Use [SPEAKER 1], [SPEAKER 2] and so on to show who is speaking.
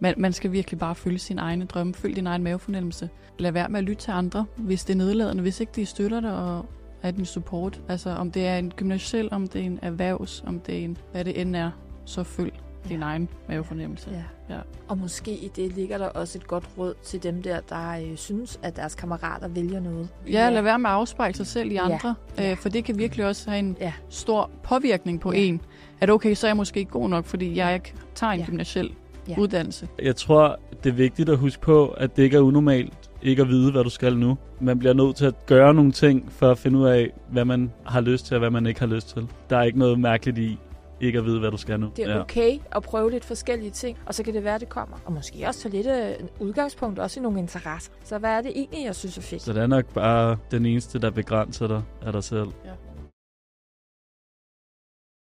[SPEAKER 1] Man, man skal virkelig bare følge sin egne drømme, følge din egen mavefornemmelse. Lad være med at lytte til andre, hvis det er nedladende, hvis ikke de støtter dig og er din support. Altså om det er en gymnasiel, om det er en erhvervs, om det er en, hvad det end er, så følg din egen mavefornemmelse.
[SPEAKER 2] Ja.
[SPEAKER 1] Ja.
[SPEAKER 2] Og måske i det ligger der også et godt råd til dem der, der øh, synes, at deres kammerater vælger noget.
[SPEAKER 1] Ja, lad være med at afspejle sig selv i
[SPEAKER 2] Ja.
[SPEAKER 1] andre,
[SPEAKER 2] Ja.
[SPEAKER 1] Øh, for det kan virkelig også have en
[SPEAKER 2] Ja.
[SPEAKER 1] stor påvirkning på
[SPEAKER 2] Ja.
[SPEAKER 1] en. At okay, så er jeg måske ikke god nok, fordi jeg ikke tager en
[SPEAKER 2] Ja.
[SPEAKER 1] gymnasiel
[SPEAKER 2] Ja.
[SPEAKER 1] uddannelse.
[SPEAKER 3] Jeg tror, det er vigtigt at huske på, at det ikke er unormalt ikke at vide, hvad du skal nu. Man bliver nødt til at gøre nogle ting for at finde ud af, hvad man har lyst til og hvad man ikke har lyst til. Der er ikke noget mærkeligt i ikke at vide, hvad du skal nu.
[SPEAKER 2] Det er okay at prøve lidt forskellige ting, og så kan det være, det kommer. Og måske også tage lidt udgangspunkt også i nogle interesser. Så hvad er det egentlig, jeg synes er fedt?
[SPEAKER 3] Så det er nok bare den eneste, der begrænser dig af dig selv.
[SPEAKER 1] Ja.